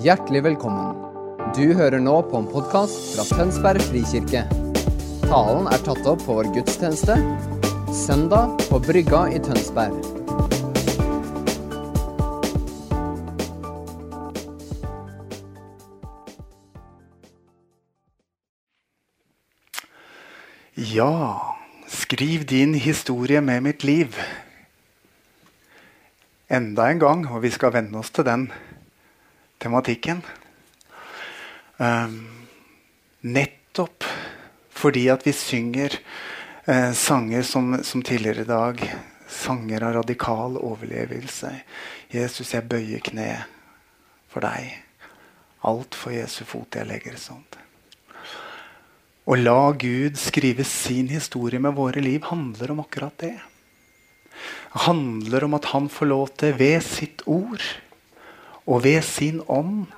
Hjertelig velkommen. Du hører nå på en podkast fra Tønsberg frikirke. Talen er tatt opp på vår gudstjeneste søndag på Brygga i Tønsberg. Ja, skriv din historie med mitt liv. Enda en gang, og vi skal venne oss til den tematikken. Um, nettopp fordi at vi synger eh, sanger som, som, tidligere i dag. Sanger av radikal overlevelse. Jesus, jeg bøyer kne for deg. Alt for Jesu fot jeg legger sånt. Å la Gud skrive sin historie med våre liv handler om akkurat det. Det handler om at han får lov til, ved sitt ord og ved sin ånd,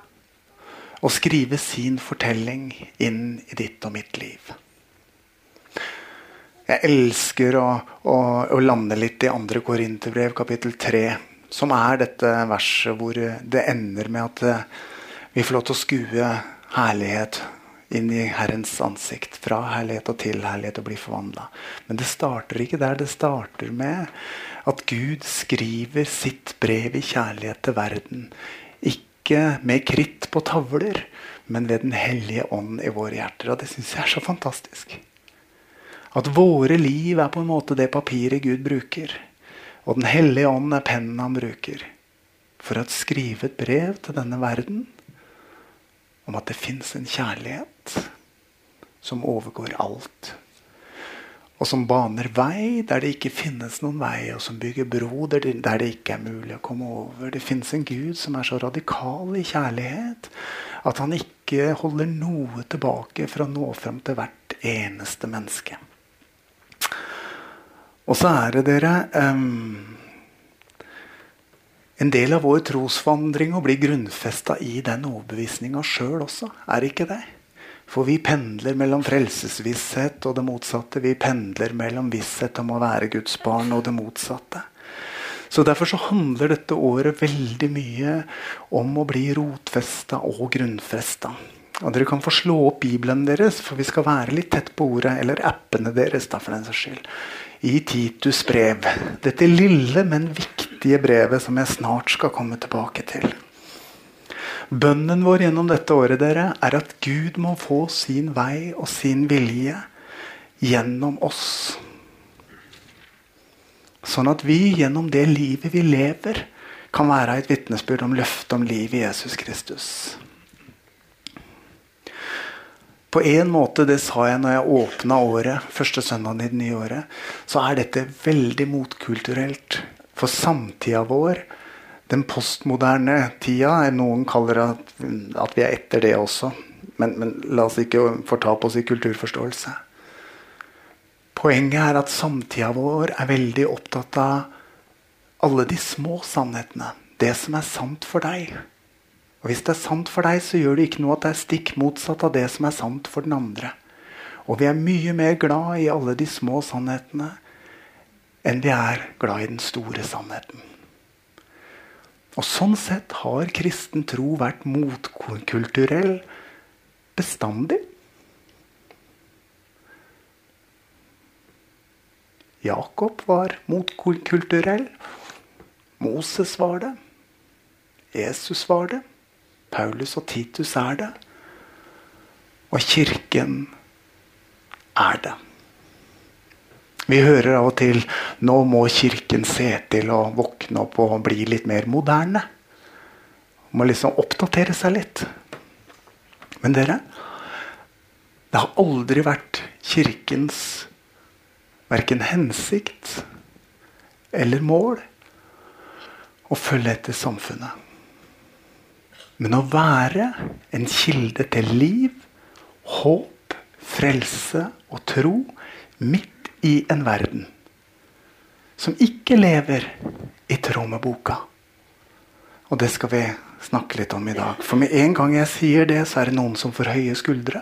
å skrive sin fortelling inn i ditt og mitt liv. Jeg elsker å, å, å lande litt i 2. Korinterbrev, kapittel 3, som er dette verset hvor det ender med at eh, vi får lov til å skue herlighet inn i Herrens ansikt. Fra herlighet og til herlighet og bli forvandla. Men det starter ikke der. Det starter med at Gud skriver sitt brev i kjærlighet til verden. Ikke med kritt på tavler, men ved Den hellige ånd i våre hjerter. Og det syns jeg er så fantastisk. At våre liv er på en måte det papiret Gud bruker. Og Den hellige ånd er pennen han bruker for å skrive et brev til denne verden om at det fins en kjærlighet som overgår alt. Og som baner vei der det ikke finnes noen vei, og som bygger bro der det, der det ikke er mulig å komme over. Det fins en Gud som er så radikal i kjærlighet at han ikke holder noe tilbake for å nå fram til hvert eneste menneske. Og så er det dere um, en del av vår trosvandring å bli grunnfesta i den overbevisninga sjøl også. Er ikke det? For vi pendler mellom frelsesvisshet og det motsatte. Vi pendler mellom visshet om å være Guds barn og det motsatte. Så Derfor så handler dette året veldig mye om å bli rotfesta og grunnfesta. Og Dere kan få slå opp Bibelen deres, for vi skal være litt tett på ordet. Eller appene deres, da, for den saks skyld i Titus brev. Dette lille, men viktige brevet som jeg snart skal komme tilbake til. Bønnen vår gjennom dette året dere, er at Gud må få sin vei og sin vilje gjennom oss. Sånn at vi gjennom det livet vi lever, kan være et vitnesbyrd om løftet om liv i Jesus Kristus. På en måte, det sa jeg når jeg åpna året, første søndagen i det nye året, så er dette veldig motkulturelt. For samtida vår, den postmoderne tida, noen kaller at, at vi er etter det også. Men, men la oss ikke fortape oss i kulturforståelse. Poenget er at samtida vår er veldig opptatt av alle de små sannhetene. Det som er sant for deg. Og Hvis det er sant for deg, så gjør det ikke noe at det er stikk motsatt av det som er sant for den andre. Og vi er mye mer glad i alle de små sannhetene enn vi er glad i den store sannheten. Og Sånn sett har kristen tro vært motkulturell bestandig. Jakob var motkulturell. Moses var det. Jesus var det. Paulus og Titus er det. Og Kirken er det. Vi hører av og til nå må Kirken se til å våkne opp og bli litt mer moderne. Må liksom oppdatere seg litt. Men dere, det har aldri vært Kirkens verken hensikt eller mål å følge etter samfunnet. Men å være en kilde til liv, håp, frelse og tro midt i en verden som ikke lever i tråd med boka. Og det skal vi snakke litt om i dag. For med en gang jeg sier det, så er det noen som får høye skuldre.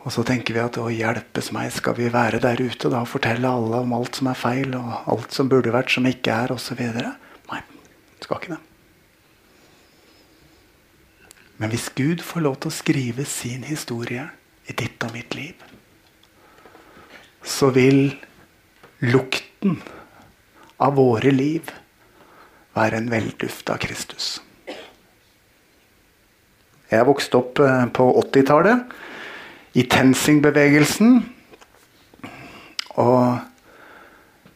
Og så tenker vi at å hjelpes meg, skal vi være der ute da og fortelle alle om alt som er feil, og alt som burde vært, som ikke er, osv. Nei, skal ikke det. Men hvis Gud får lov til å skrive sin historie i ditt og mitt liv, så vil lukten av våre liv være en velduft av Kristus. Jeg vokste opp eh, på 80-tallet, i TenSing-bevegelsen. Og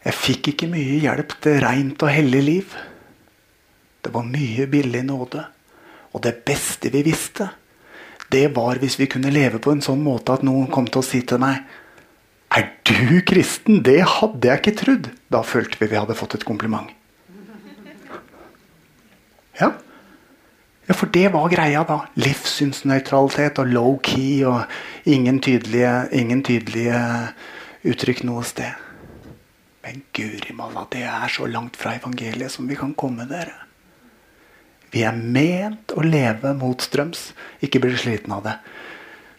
jeg fikk ikke mye hjelp til rent og hellig liv. Det var mye billig nåde. Og det beste vi visste, det var hvis vi kunne leve på en sånn måte at noen kom til å si til meg Er du kristen? Det hadde jeg ikke trodd. Da følte vi vi hadde fått et kompliment. Ja. ja, for det var greia da. Livssynsnøytralitet og low-key og ingen tydelige, ingen tydelige uttrykk noe sted. Men guri malla, det er så langt fra evangeliet som vi kan komme, dere. Vi er ment å leve motstrøms, ikke bli sliten av det.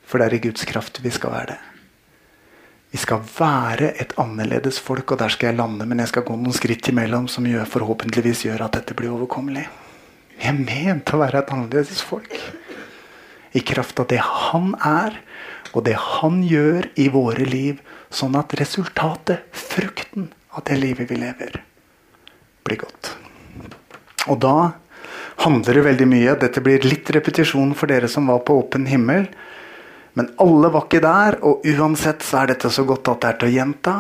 For det er i Guds kraft vi skal være det. Vi skal være et annerledes folk, og der skal jeg lande. Men jeg skal gå noen skritt imellom som gjør, forhåpentligvis gjør at dette blir overkommelig. Vi er ment å være et annerledes folk. I kraft av det han er, og det han gjør i våre liv. Sånn at resultatet, frukten av det livet vi lever, blir godt. Og da handler det veldig mye. Dette blir litt repetisjon for dere som var på åpen himmel. Men alle var ikke der, og uansett så er dette så godt at det er til å gjenta.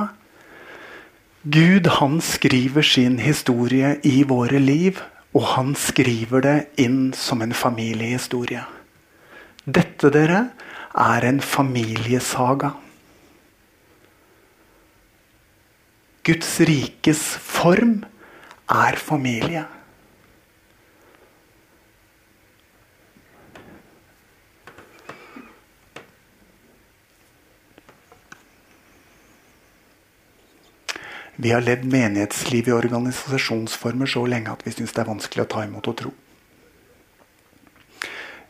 Gud han skriver sin historie i våre liv, og han skriver det inn som en familiehistorie. Dette, dere, er en familiesaga. Guds rikes form er familie. Vi har levd menighetsliv i organisasjonsformer så lenge at vi syns det er vanskelig å ta imot og tro.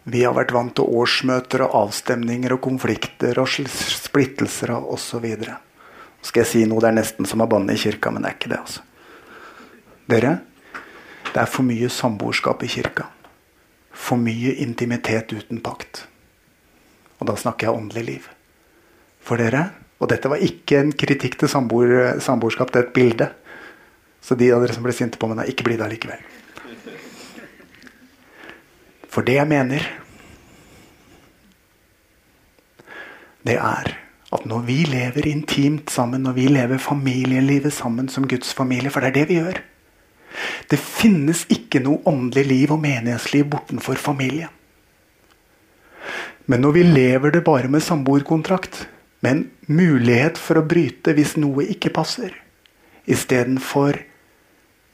Vi har vært vant til årsmøter og avstemninger og konflikter og splittelser og osv. Skal jeg si noe det er nesten som å banne i kirka, men det er ikke det. altså. Dere, det er for mye samboerskap i kirka. For mye intimitet uten pakt. Og da snakker jeg åndelig liv. For dere, og dette var ikke en kritikk til samboerskap, det er et bilde. Så de av dere som ble sinte på meg, ikke bli det allikevel. For det jeg mener, det er at når vi lever intimt sammen, når vi lever familielivet sammen som Guds familie, for det er det vi gjør Det finnes ikke noe åndelig liv og menighetsliv bortenfor familie. Men når vi lever det bare med samboerkontrakt, men mulighet for å bryte hvis noe ikke passer. Istedenfor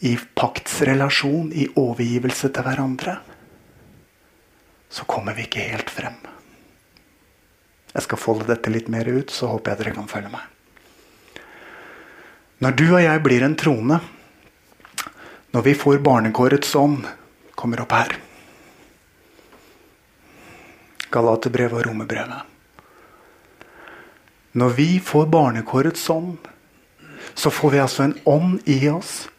i paktsrelasjon, i overgivelse til hverandre. Så kommer vi ikke helt frem. Jeg skal folde dette litt mer ut, så håper jeg dere kan følge meg. Når du og jeg blir en trone, når vi får barnekårets ånd, kommer opp her Galaterbrevet og Romerbrevet. Når vi får barnekårets ånd, så får vi altså en ånd i oss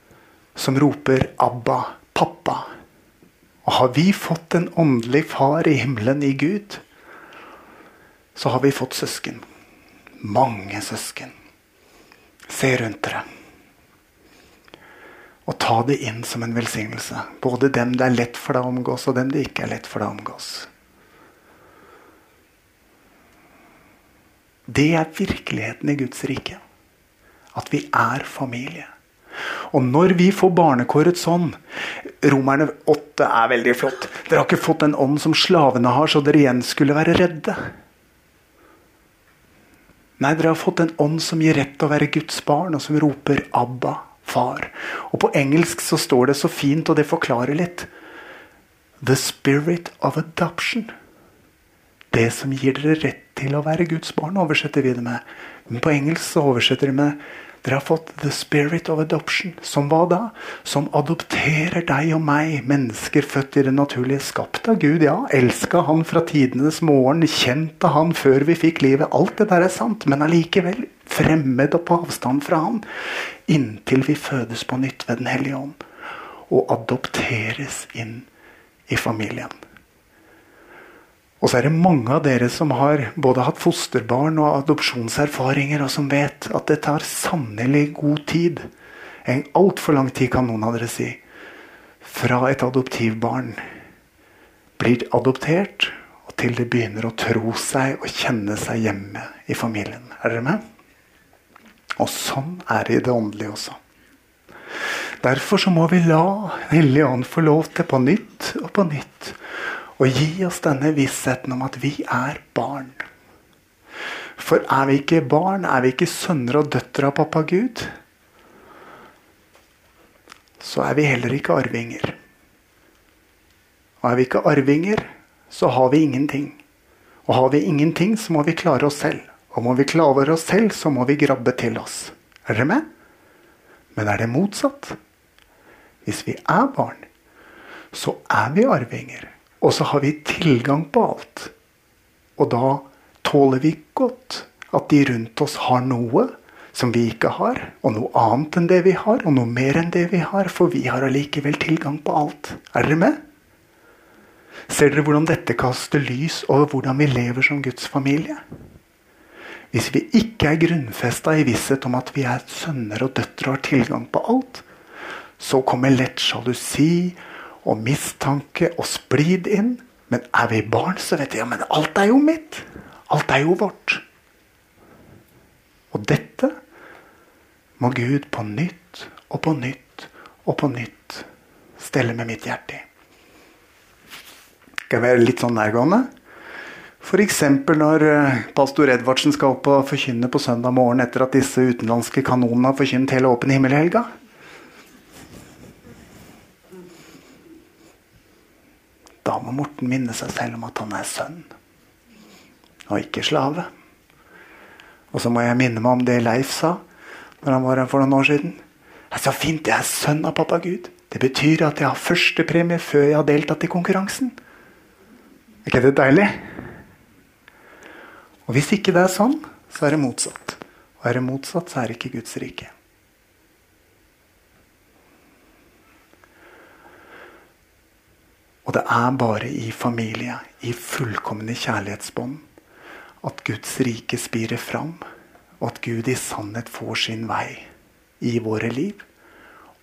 som roper 'Abba, pappa'. Og har vi fått en åndelig far i himmelen, i Gud, så har vi fått søsken. Mange søsken. Se rundt dere. Og ta det inn som en velsignelse. Både dem det er lett for deg å omgås, og dem det ikke er lett for deg å omgås. Det er virkeligheten i Guds rike. At vi er familie. Og når vi får barnekårets ånd Romerne 8 er veldig flott. Dere har ikke fått en ånd som slavene har, så dere igjen skulle være redde. Nei, dere har fått en ånd som gir rett til å være Guds barn, og som roper 'Abba, far'. Og På engelsk så står det så fint, og det forklarer litt. The spirit of adoption. Det som gir dere rett til å være Guds barn, oversetter vi det med. Men på engelsk så oversetter de med dere har fått the spirit of adoption. Som hva da? Som adopterer deg og meg, mennesker født i det naturlige, skapt av Gud, ja. Elska Han fra tidenes morgen, kjent av Han før vi fikk livet. Alt det der er sant, men allikevel fremmed og på avstand fra Han. Inntil vi fødes på nytt ved Den hellige ånd. Og adopteres inn i familien. Og så er det mange av dere som har både hatt fosterbarn og adopsjonserfaringer, og som vet at det tar sannelig god tid. En altfor lang tid, kan noen av dere si. Fra et adoptivbarn blir adoptert, og til det begynner å tro seg og kjenne seg hjemme i familien. Er dere med? Og sånn er det i det åndelige også. Derfor så må vi la Hellig Ånd få lov til på nytt og på nytt å gi oss denne vissheten om at vi er barn. For er vi ikke barn, er vi ikke sønner og døtre av pappa Gud, så er vi heller ikke arvinger. Og er vi ikke arvinger, så har vi ingenting. Og har vi ingenting, så må vi klare oss selv. Og må vi klare oss selv, så må vi grabbe til oss. Er dere med? Men er det motsatt? Hvis vi er barn, så er vi arvinger. Og så har vi tilgang på alt. Og da tåler vi godt at de rundt oss har noe som vi ikke har, og noe annet enn det vi har, og noe mer enn det vi har, for vi har allikevel tilgang på alt. Er dere med? Ser dere hvordan dette kaster lys over hvordan vi lever som Guds familie? Hvis vi ikke er grunnfesta i visshet om at vi er sønner og døtre og har tilgang på alt, så kommer lett sjalusi og mistanke og splid inn. Men er vi barn, så vet vi ja, men alt er jo mitt. Alt er jo vårt. Og dette må Gud på nytt og på nytt og på nytt stelle med mitt hjerte i. Skal jeg være litt sånn nærgående? F.eks. når eh, pastor Edvardsen skal opp og forkynne på søndag morgen etter at disse utenlandske kanonene har forkynt hele åpen himmel-helga. Da må Morten minne seg selv om at han er sønn, og ikke slave. Og så må jeg minne meg om det Leif sa når han var her for noen år siden. Det er så fint, jeg er sønn av pappa Gud. Det betyr at jeg har førstepremie før jeg har deltatt i konkurransen. Er ikke det deilig? Og hvis ikke det er sånn, så er det motsatt. Og er det motsatt, så er det ikke Guds rike. Og det er bare i familie, i fullkomne kjærlighetsbånd, at Guds rike spirer fram, og at Gud i sannhet får sin vei i våre liv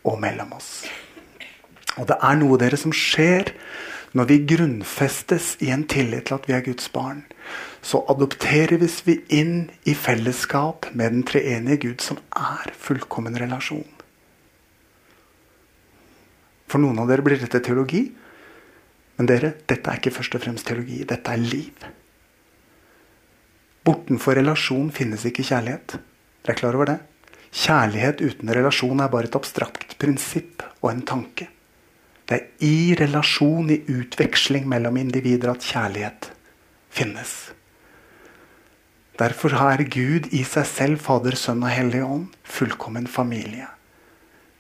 og mellom oss. Og det er noe dere som skjer når vi grunnfestes i en tillit til at vi er Guds barn. Så adopteres vi inn i fellesskap med den treenige Gud, som er fullkommen relasjon. For noen av dere blir dette teologi. Men dere, dette er ikke først og fremst teologi. Dette er liv. Bortenfor relasjon finnes ikke kjærlighet. Dere er klar over det? Kjærlighet uten relasjon er bare et abstrakt prinsipp og en tanke. Det er i relasjon, i utveksling mellom individer, at kjærlighet finnes. Derfor har Gud i seg selv, Fader, Sønn og Hellig Ånd, fullkommen familie.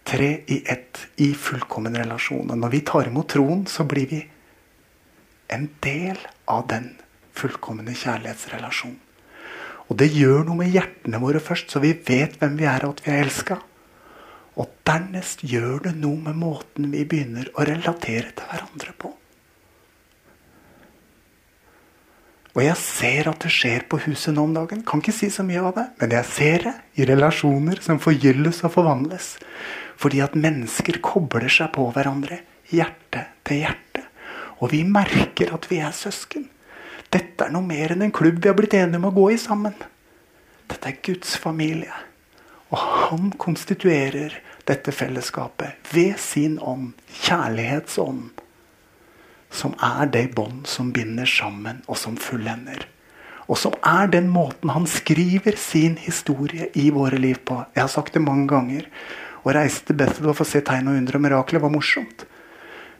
Tre i ett i fullkommen relasjon. Og når vi tar imot troen, så blir vi en del av den fullkomne kjærlighetsrelasjonen. Og det gjør noe med hjertene våre først, så vi vet hvem vi er, og at vi er elska. Og dernest gjør det noe med måten vi begynner å relatere til hverandre på. Og jeg ser at det skjer på huset nå om dagen. Kan ikke si så mye av det, men jeg ser det i relasjoner som forgylles og forvandles. Fordi at mennesker kobler seg på hverandre, hjerte til hjerte. Og vi merker at vi er søsken. Dette er noe mer enn en klubb vi har blitt enige om å gå i sammen. Dette er Guds familie. Og han konstituerer dette fellesskapet ved sin ånd, kjærlighetsånd, som er det bånd som binder sammen, og som fullender. Og som er den måten han skriver sin historie i våre liv på. Jeg har sagt det mange ganger. Å reise til Bethel og få se tegn og under og mirakler var morsomt.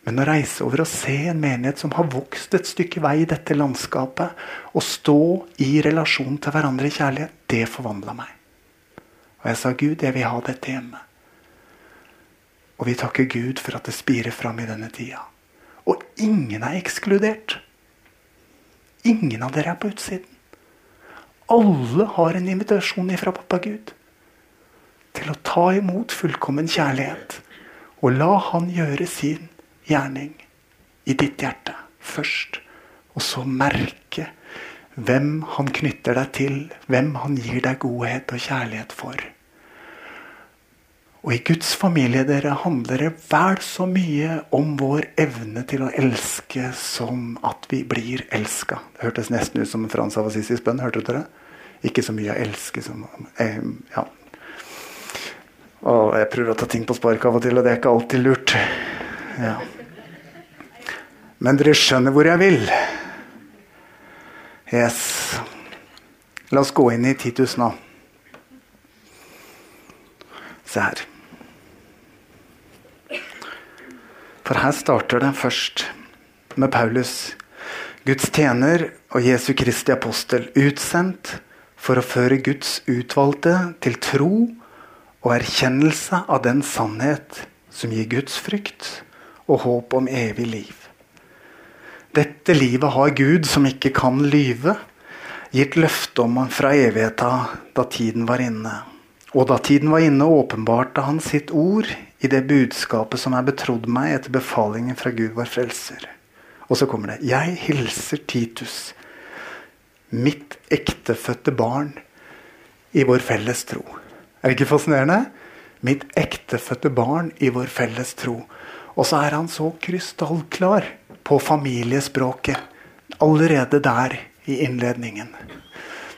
Men å reise over og se en menighet som har vokst et stykke vei i dette landskapet, og stå i relasjon til hverandre i kjærlighet, det forvandla meg. Og jeg sa, Gud, jeg vil ha dette hjemme. Og vi takker Gud for at det spirer fram i denne tida. Og ingen er ekskludert. Ingen av dere er på utsiden. Alle har en invitasjon ifra pappa Gud til å ta imot fullkommen kjærlighet og la Han gjøre sin gjerning i ditt hjerte først. Og så merke hvem han knytter deg til, hvem han gir deg godhet og kjærlighet for. Og i Guds familie dere handler det vel så mye om vår evne til å elske som at vi blir elska. Det hørtes nesten ut som Frans av Assisis bønn. Hørte dere? Ikke så mye å elske som eh, Ja. Og jeg prøver å ta ting på spark av og til, og det er ikke alltid lurt. Ja. Men dere skjønner hvor jeg vil. Yes. La oss gå inn i Titus nå. Se her. For her starter det først med Paulus, Guds tjener og Jesu Kristi apostel, utsendt for å føre Guds utvalgte til tro og erkjennelse av den sannhet som gir Guds frykt og håp om evig liv. Dette livet har Gud, som ikke kan lyve, gitt løfte om fra evigheta da tiden var inne. Og da tiden var inne, åpenbarte han sitt ord i det budskapet som er betrodd meg etter befalingen fra Gud vår frelser. Og så kommer det Jeg hilser Titus, mitt ektefødte barn i vår felles tro. Er det ikke fascinerende? Mitt ektefødte barn i vår felles tro. Og så er han så krystallklar på familiespråket allerede der i innledningen.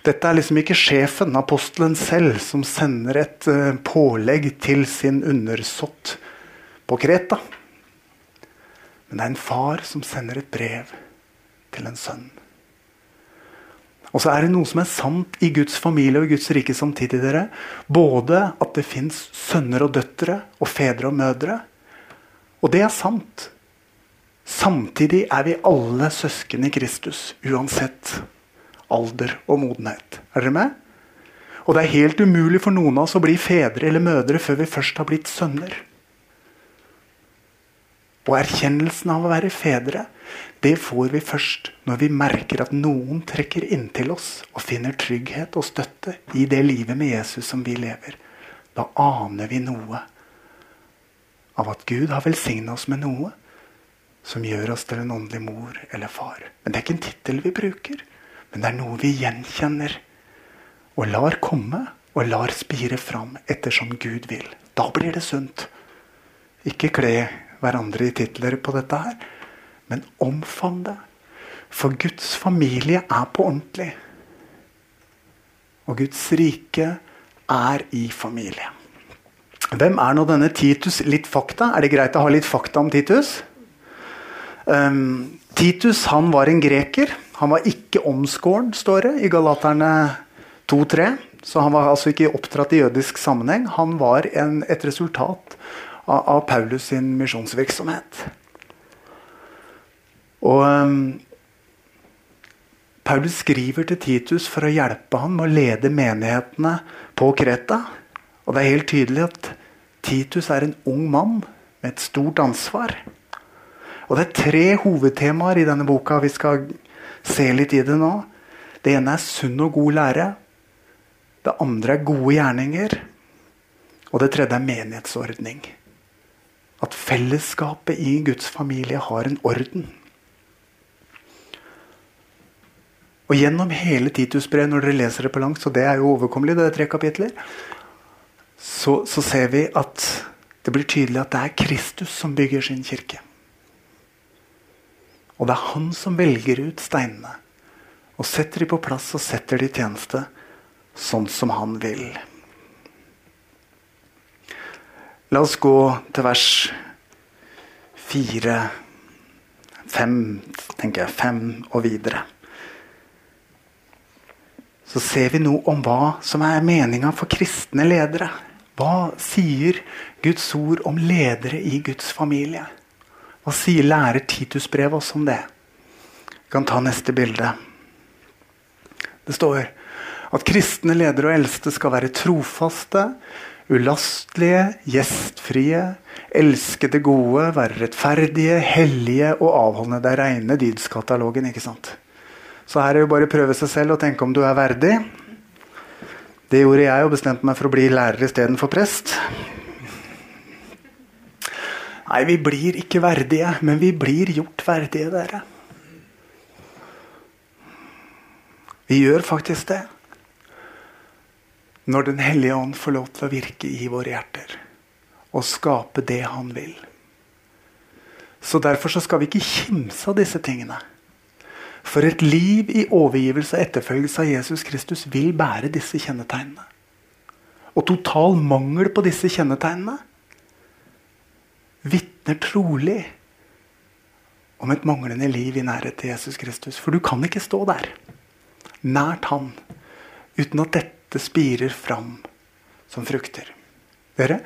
Dette er liksom ikke sjefen, apostelen selv, som sender et uh, pålegg til sin undersått på Kreta. Men det er en far som sender et brev til en sønn. Og så er det noe som er sant i Guds familie og i Guds rike samtidig. dere. Både at det fins sønner og døtre og fedre og mødre. Og det er sant. Samtidig er vi alle søsken i Kristus, uansett alder og modenhet. Er dere med? Og det er helt umulig for noen av oss å bli fedre eller mødre før vi først har blitt sønner. Og erkjennelsen av å være fedre det får vi først når vi merker at noen trekker inntil oss og finner trygghet og støtte i det livet med Jesus som vi lever. Da aner vi noe av at Gud har velsigna oss med noe som gjør oss til en åndelig mor eller far. Men det er ikke en tittel vi bruker, men det er noe vi gjenkjenner og lar komme og lar spire fram ettersom Gud vil. Da blir det sunt. Ikke kle hverandre i titler på dette her. Men omfavn det. For Guds familie er på ordentlig. Og Guds rike er i familie. Hvem er nå denne Titus? Litt fakta. Er det greit å ha litt fakta om Titus? Um, Titus han var en greker. Han var ikke omskåren, står det i Galaterne 2-3. Så han var altså ikke oppdratt i jødisk sammenheng. Han var en, et resultat av, av Paulus sin misjonsvirksomhet. Og um, Paulus skriver til Titus for å hjelpe ham med å lede menighetene på Kreta. Og det er helt tydelig at Titus er en ung mann med et stort ansvar. Og det er tre hovedtemaer i denne boka. Vi skal se litt i det nå. Det ene er sunn og god lære. Det andre er gode gjerninger. Og det tredje er menighetsordning. At fellesskapet i Guds familie har en orden. Og gjennom hele Titus-brevet, når dere leser det på langt, så det er jo overkommelig, det er tre kapitler, så, så ser vi at det blir tydelig at det er Kristus som bygger sin kirke. Og det er han som velger ut steinene og setter de på plass og setter de i tjeneste sånn som han vil. La oss gå til vers fire, fem, tenker jeg, fem og videre så ser vi noe om hva som er meninga for kristne ledere. Hva sier Guds ord om ledere i Guds familie? Hva sier lærer brev oss om det? Vi kan ta neste bilde. Det står at kristne ledere og eldste skal være trofaste, ulastelige, gjestfrie, elske det gode, være rettferdige, hellige og avholdende. Det er reine dydskatalogen, ikke sant? Så her er det bare å prøve seg selv og tenke om du er verdig. Det gjorde jeg og bestemte meg for å bli lærer istedenfor prest. Nei, vi blir ikke verdige, men vi blir gjort verdige, dere. Vi gjør faktisk det. Når Den hellige ånd får lov til å virke i våre hjerter og skape det han vil. Så Derfor så skal vi ikke kimse av disse tingene. For et liv i overgivelse og etterfølgelse av Jesus Kristus vil bære disse kjennetegnene. Og total mangel på disse kjennetegnene vitner trolig om et manglende liv i nærhet til Jesus Kristus. For du kan ikke stå der, nært Han, uten at dette spirer fram som frukter. Dere,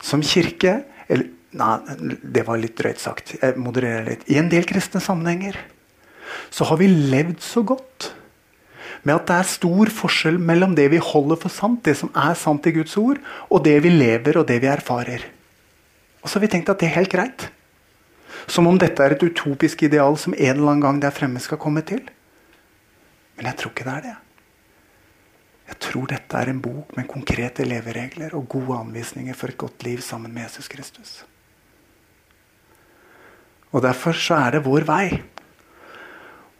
som kirke eller, Nei, det var litt drøyt sagt. Jeg modererer litt. I en del kristne sammenhenger så har vi levd så godt med at det er stor forskjell mellom det vi holder for sant, det som er sant i Guds ord, og det vi lever og det vi erfarer. Og så har vi tenkt at det er helt greit. Som om dette er et utopisk ideal som en eller annen gang der fremme skal komme til. Men jeg tror ikke det er det. Jeg tror dette er en bok med konkrete leveregler og gode anvisninger for et godt liv sammen med Jesus Kristus. Og Derfor så er det vår vei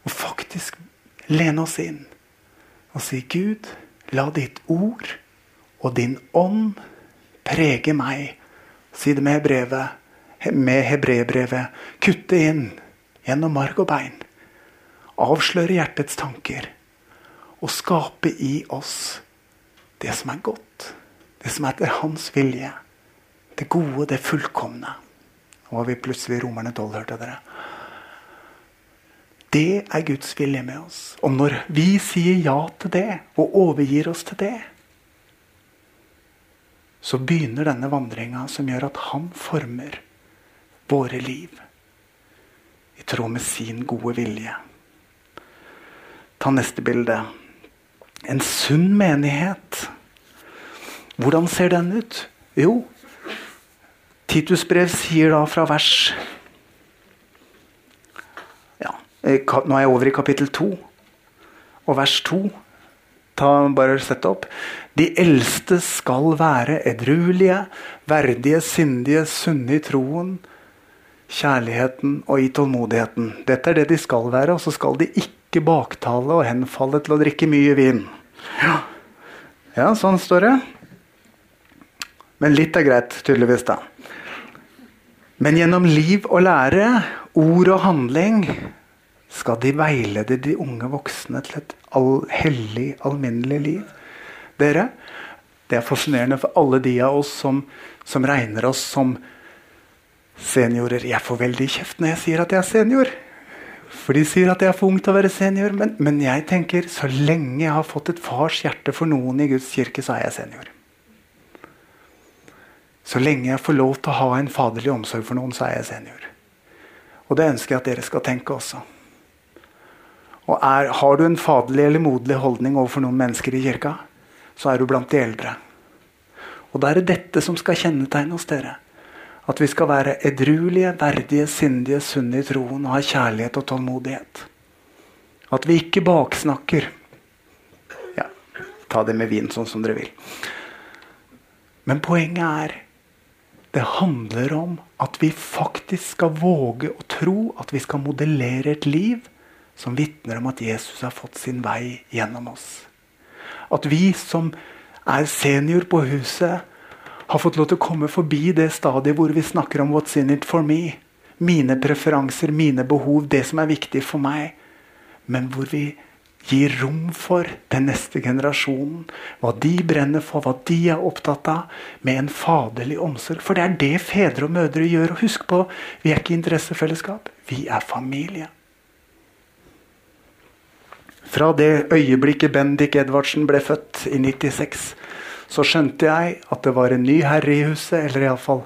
å faktisk lene oss inn og si Gud, la ditt ord og din ånd prege meg. Si det med hebrevet, med hebrebrevet. Kutte inn gjennom marg og bein. Avsløre hjertets tanker. Og skape i oss det som er godt. Det som er etter hans vilje. Det gode, det fullkomne. Nå var vi plutselig Romerne 12, hørte dere. Det er Guds vilje med oss. Og når vi sier ja til det, og overgir oss til det, så begynner denne vandringa som gjør at han former våre liv i tråd med sin gode vilje. Ta neste bilde. En sunn menighet. Hvordan ser den ut? Jo, Titus brev sier da fra vers ja, Nå er jeg over i kapittel 2 og vers 2. Ta, bare sett opp. De eldste skal være edruelige, verdige, sindige, sunne i troen, kjærligheten og i tålmodigheten. Dette er det de skal være, og så skal de ikke baktale og henfalle til å drikke mye vin. Ja, ja sånn står det. Men litt er greit, tydeligvis, da. Men gjennom liv og lære, ord og handling, skal de veilede de unge voksne til et all hellig, alminnelig liv. Dere, det er fascinerende for alle de av oss som, som regner oss som seniorer. Jeg får veldig kjeft når jeg sier at jeg er senior. For de sier at jeg er for ung til å være senior. Men, men, jeg tenker så lenge jeg har fått et fars hjerte for noen i Guds kirke, så er jeg senior. Så lenge jeg får lov til å ha en faderlig omsorg for noen, så er jeg senior. Og det ønsker jeg at dere skal tenke også. Og er, Har du en faderlig eller moderlig holdning overfor noen mennesker i kirka, så er du blant de eldre. Og da er det dette som skal kjennetegne oss, dere. At vi skal være edruelige, verdige, sindige, sunne i troen og ha kjærlighet og tålmodighet. At vi ikke baksnakker. Ja, ta det med vin sånn som dere vil. Men poenget er det handler om at vi faktisk skal våge å tro at vi skal modellere et liv som vitner om at Jesus har fått sin vei gjennom oss. At vi som er senior på huset, har fått lov til å komme forbi det stadiet hvor vi snakker om 'what's in it for me'. Mine preferanser, mine behov, det som er viktig for meg. Men hvor vi gir rom for den neste generasjonen. Hva de brenner for, hva de er opptatt av. Med en faderlig omsorg. For det er det fedre og mødre gjør. Og husk på, vi er ikke interessefellesskap. Vi er familie. Fra det øyeblikket Bendik Edvardsen ble født i 96, så skjønte jeg at det var en ny herre i huset, eller iallfall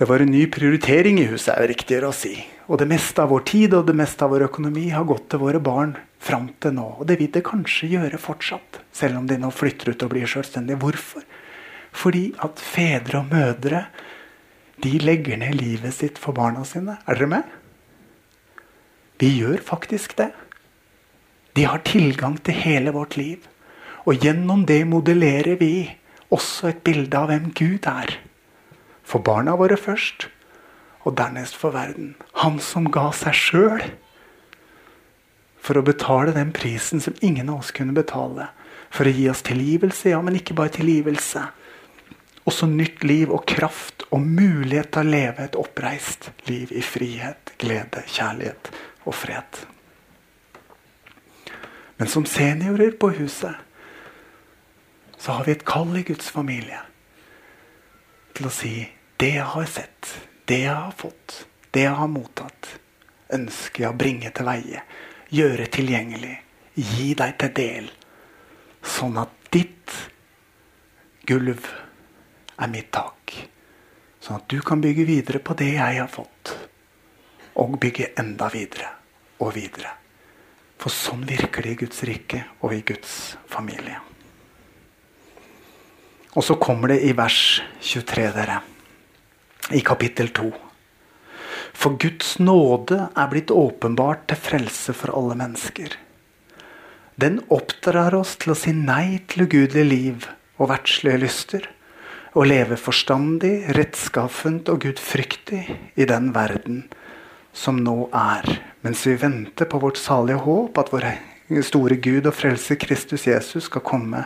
det var en ny prioritering i huset, er det riktigere å si. Og det meste av vår tid og det meste av vår økonomi har gått til våre barn fram til nå. Og det vil det kanskje gjøre fortsatt, selv om de nå flytter ut og blir selvstendige. Hvorfor? Fordi at fedre og mødre de legger ned livet sitt for barna sine. Er dere med? Vi gjør faktisk det. De har tilgang til hele vårt liv. Og gjennom det modellerer vi også et bilde av hvem Gud er. For barna våre først, og dernest for verden. Han som ga seg sjøl for å betale den prisen som ingen av oss kunne betale. For å gi oss tilgivelse, ja, men ikke bare tilgivelse. Også nytt liv og kraft og mulighet til å leve et oppreist liv i frihet, glede, kjærlighet og fred. Men som seniorer på huset så har vi et kall i Guds familie til å si det jeg har sett, det jeg har fått, det jeg har mottatt, ønsker jeg å bringe til veie gjøre tilgjengelig, gi deg til del, sånn at ditt gulv er mitt tak. Sånn at du kan bygge videre på det jeg har fått, og bygge enda videre og videre. For sånn virker det i Guds rike og i Guds familie. Og så kommer det i vers 23, dere. I kapittel 2. For Guds nåde er blitt åpenbart til frelse for alle mennesker. Den oppdrar oss til å si nei til ugudelig liv og verdslige lyster, og leve forstandig, rettskaffent og gudfryktig i den verden som nå er, mens vi venter på vårt salige håp, at vår store Gud og frelser Kristus Jesus skal komme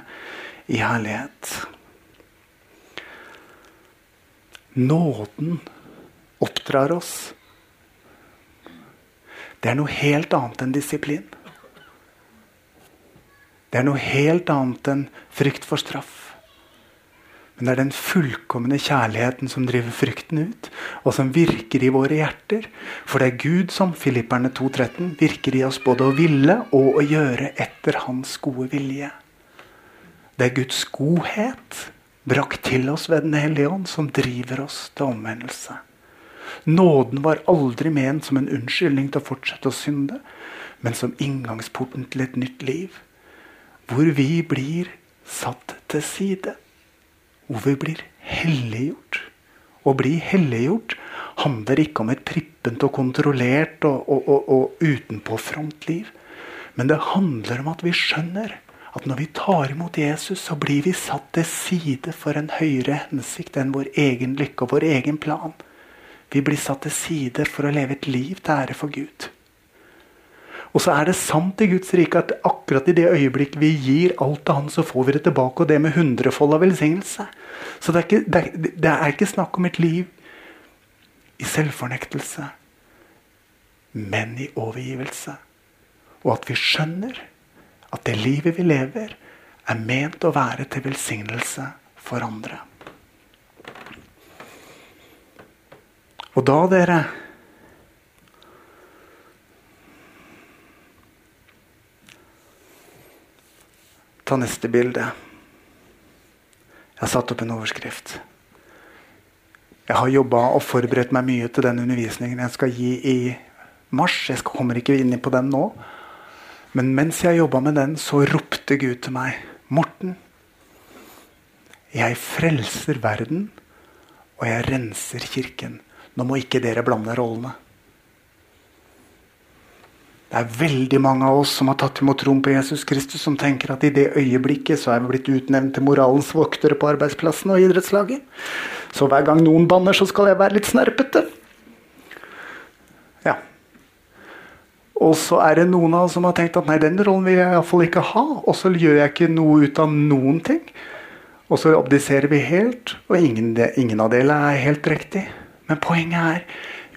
i herlighet. Nåden oppdrar oss det er noe helt annet enn disiplin. Det er noe helt annet enn frykt for straff. Men det er den fullkomne kjærligheten som driver frykten ut, og som virker i våre hjerter. For det er Gud som Filipperne 2,13 virker i oss både å ville og å gjøre etter Hans gode vilje. Det er Guds godhet brakt til oss ved Den hellige ånd som driver oss til omvendelse. Nåden var aldri ment som en unnskyldning til å fortsette å synde, men som inngangsporten til et nytt liv. Hvor vi blir satt til side. Hvor vi blir helliggjort. Å bli helliggjort handler ikke om et prippent og kontrollert og, og, og, og utenpåfromt liv. Men det handler om at vi skjønner at når vi tar imot Jesus, så blir vi satt til side for en høyere hensikt enn vår egen lykke og vår egen plan. Vi blir satt til side for å leve et liv til ære for Gud. Og så er det sant i Guds rike at akkurat i det øyeblikk vi gir alt til Han, så får vi det tilbake, og det med hundrefold av velsignelse. Så det er, ikke, det, er, det er ikke snakk om et liv i selvfornektelse, men i overgivelse. Og at vi skjønner at det livet vi lever, er ment å være til velsignelse for andre. Og da, dere Neste bilde. Jeg har satt opp en overskrift. Jeg har jobba og forberedt meg mye til den undervisningen jeg skal gi i mars. Jeg kommer ikke inn på den nå. Men mens jeg jobba med den, så ropte Gud til meg. Morten, jeg frelser verden, og jeg renser kirken. Nå må ikke dere blande rollene. Det er veldig mange av oss som har tatt imot troen på Jesus Kristus, som tenker at i det øyeblikket så er vi blitt utnevnt til moralens voktere på arbeidsplassen og idrettslaget. Så hver gang noen banner, så skal jeg være litt snerpete. Ja. Og så er det noen av oss som har tenkt at nei, den rollen vil jeg iallfall ikke ha. Og så gjør jeg ikke noe ut av noen ting. Og så abdiserer vi helt, og ingen, ingen av delene er helt riktig. Men poenget er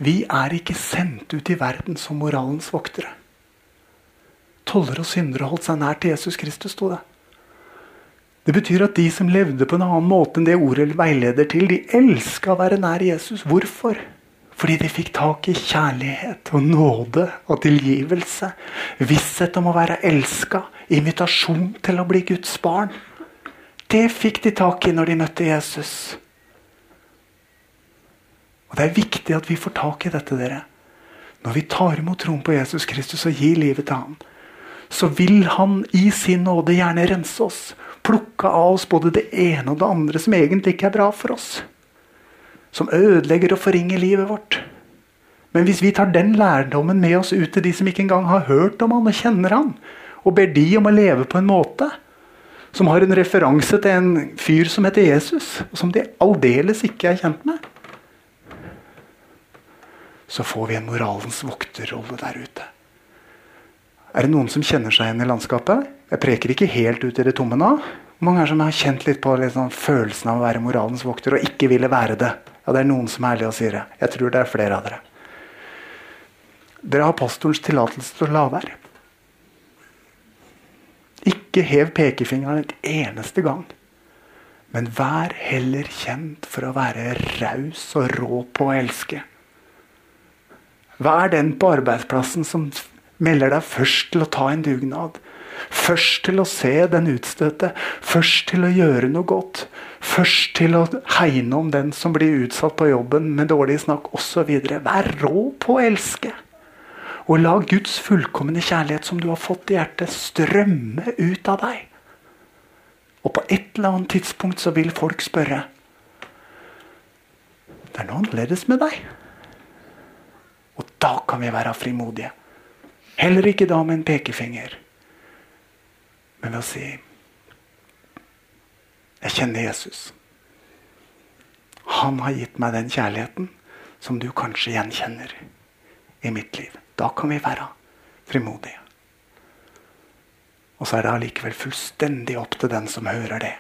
vi er ikke sendt ut i verden som moralens voktere. Tollere og syndere holdt seg nær til Jesus Kristus, sto det. Det betyr at de som levde på en annen måte enn det ordet veileder til, de elska å være nær Jesus. Hvorfor? Fordi de fikk tak i kjærlighet og nåde og tilgivelse. Visshet om å være elska. Invitasjon til å bli Guds barn. Det fikk de tak i når de møtte Jesus. Og Det er viktig at vi får tak i dette. dere. Når vi tar imot troen på Jesus Kristus og gir livet til ham, så vil han i sin nåde gjerne rense oss. Plukke av oss både det ene og det andre som egentlig ikke er bra for oss. Som ødelegger og forringer livet vårt. Men hvis vi tar den lærdommen med oss ut til de som ikke engang har hørt om han og kjenner han, og ber de om å leve på en måte som har en referanse til en fyr som heter Jesus, og som de aldeles ikke er kjent med, så får vi en moralens vokterrolle der ute. Er det noen som kjenner seg igjen i landskapet? Jeg preker ikke helt ut i det tomme nå. Mange er som har kjent litt på liksom, følelsen av å være moralens vokter og ikke ville være det? Ja, Det er noen som er ærlige og sier det. Jeg tror det er flere av dere. Dere har pastorens tillatelse til å la være. Ikke hev pekefingeren et eneste gang. Men vær heller kjent for å være raus og rå på å elske. Vær den på arbeidsplassen som melder deg først til å ta en dugnad. Først til å se den utstøtte. Først til å gjøre noe godt. Først til å hegne om den som blir utsatt på jobben med dårlig snakk osv. Vær rå på å elske. Og la Guds fullkomne kjærlighet som du har fått i hjertet, strømme ut av deg. Og på et eller annet tidspunkt så vil folk spørre Det er noe annerledes med deg. Og da kan vi være frimodige. Heller ikke da med en pekefinger. Men ved å si Jeg kjenner Jesus. Han har gitt meg den kjærligheten som du kanskje gjenkjenner i mitt liv. Da kan vi være frimodige. Og så er det allikevel fullstendig opp til den som hører det.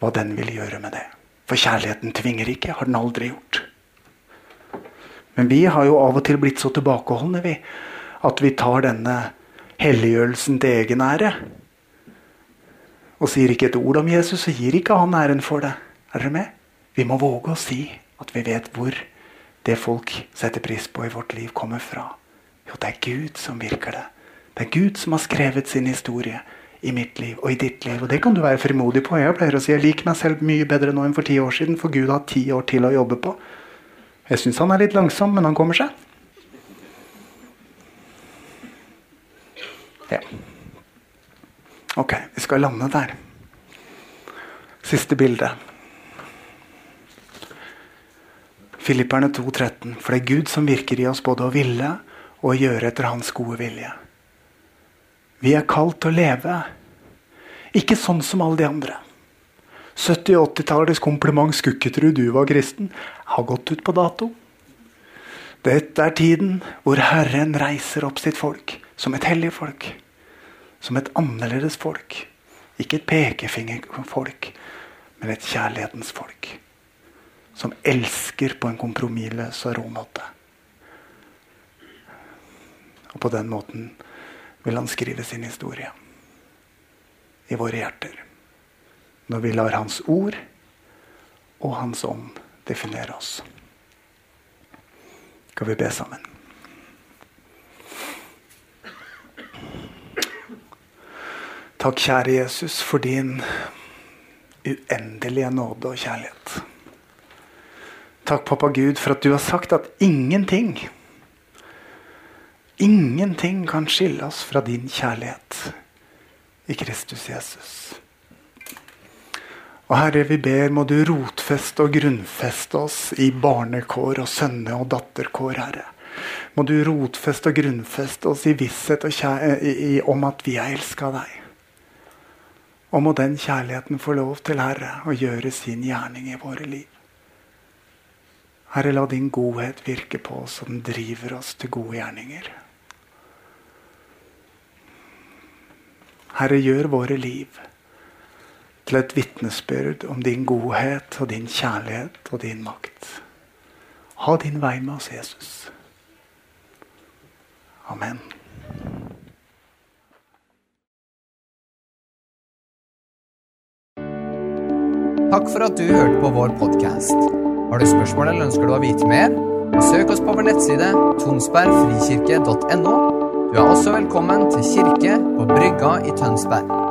Hva den vil gjøre med det. For kjærligheten tvinger ikke. Har den aldri gjort. Men vi har jo av og til blitt så tilbakeholdne vi, at vi tar denne helliggjørelsen til egen ære. Og sier ikke et ord om Jesus, så gir ikke han æren for det. Er dere med? Vi må våge å si at vi vet hvor det folk setter pris på i vårt liv, kommer fra. Jo, det er Gud som virker det. Det er Gud som har skrevet sin historie i mitt liv og i ditt liv. Og det kan du være frimodig på. Jeg pleier å si jeg liker meg selv mye bedre nå enn for ti år siden, for Gud har ti år til å jobbe på. Jeg syns han er litt langsom, men han kommer seg. Ja. Ok, vi skal lande der. Siste bilde. Filipperne 2,13. For det er Gud som virker i oss både å ville og å gjøre etter Hans gode vilje. Vi er kalt til å leve, ikke sånn som alle de andre. 70- og 80-tallets kompliment tro du var kristen' har gått ut på dato. Dette er tiden hvor Herren reiser opp sitt folk som et hellig folk. Som et annerledes folk. Ikke et pekefingerfolk, men et kjærlighetens folk. Som elsker på en kompromissløs og rå måte. Og på den måten vil han skrive sin historie i våre hjerter. Når vi lar Hans ord og Hans ånd definere oss. Skal vi be sammen? Takk, kjære Jesus, for din uendelige nåde og kjærlighet. Takk, pappa Gud, for at du har sagt at ingenting Ingenting kan skille oss fra din kjærlighet i Kristus Jesus. Og Herre, vi ber, må du rotfeste og grunnfeste oss i barnekår og sønne- og datterkår, Herre. Må du rotfeste og grunnfeste oss i visshet i, om at vi er elska av deg. Og må den kjærligheten få lov til, Herre, å gjøre sin gjerning i våre liv. Herre, la din godhet virke på oss, den driver oss til gode gjerninger. Herre, gjør våre liv til et vitnesbyrd om din godhet og din kjærlighet og din makt. Ha din vei med oss, Jesus. Amen. Takk for at du hørte på vår podkast. Har du spørsmål eller ønsker du å vite mer? Søk oss på vår nettside tonsbergfrikirke.no. Du er også velkommen til kirke på Brygga i Tønsberg.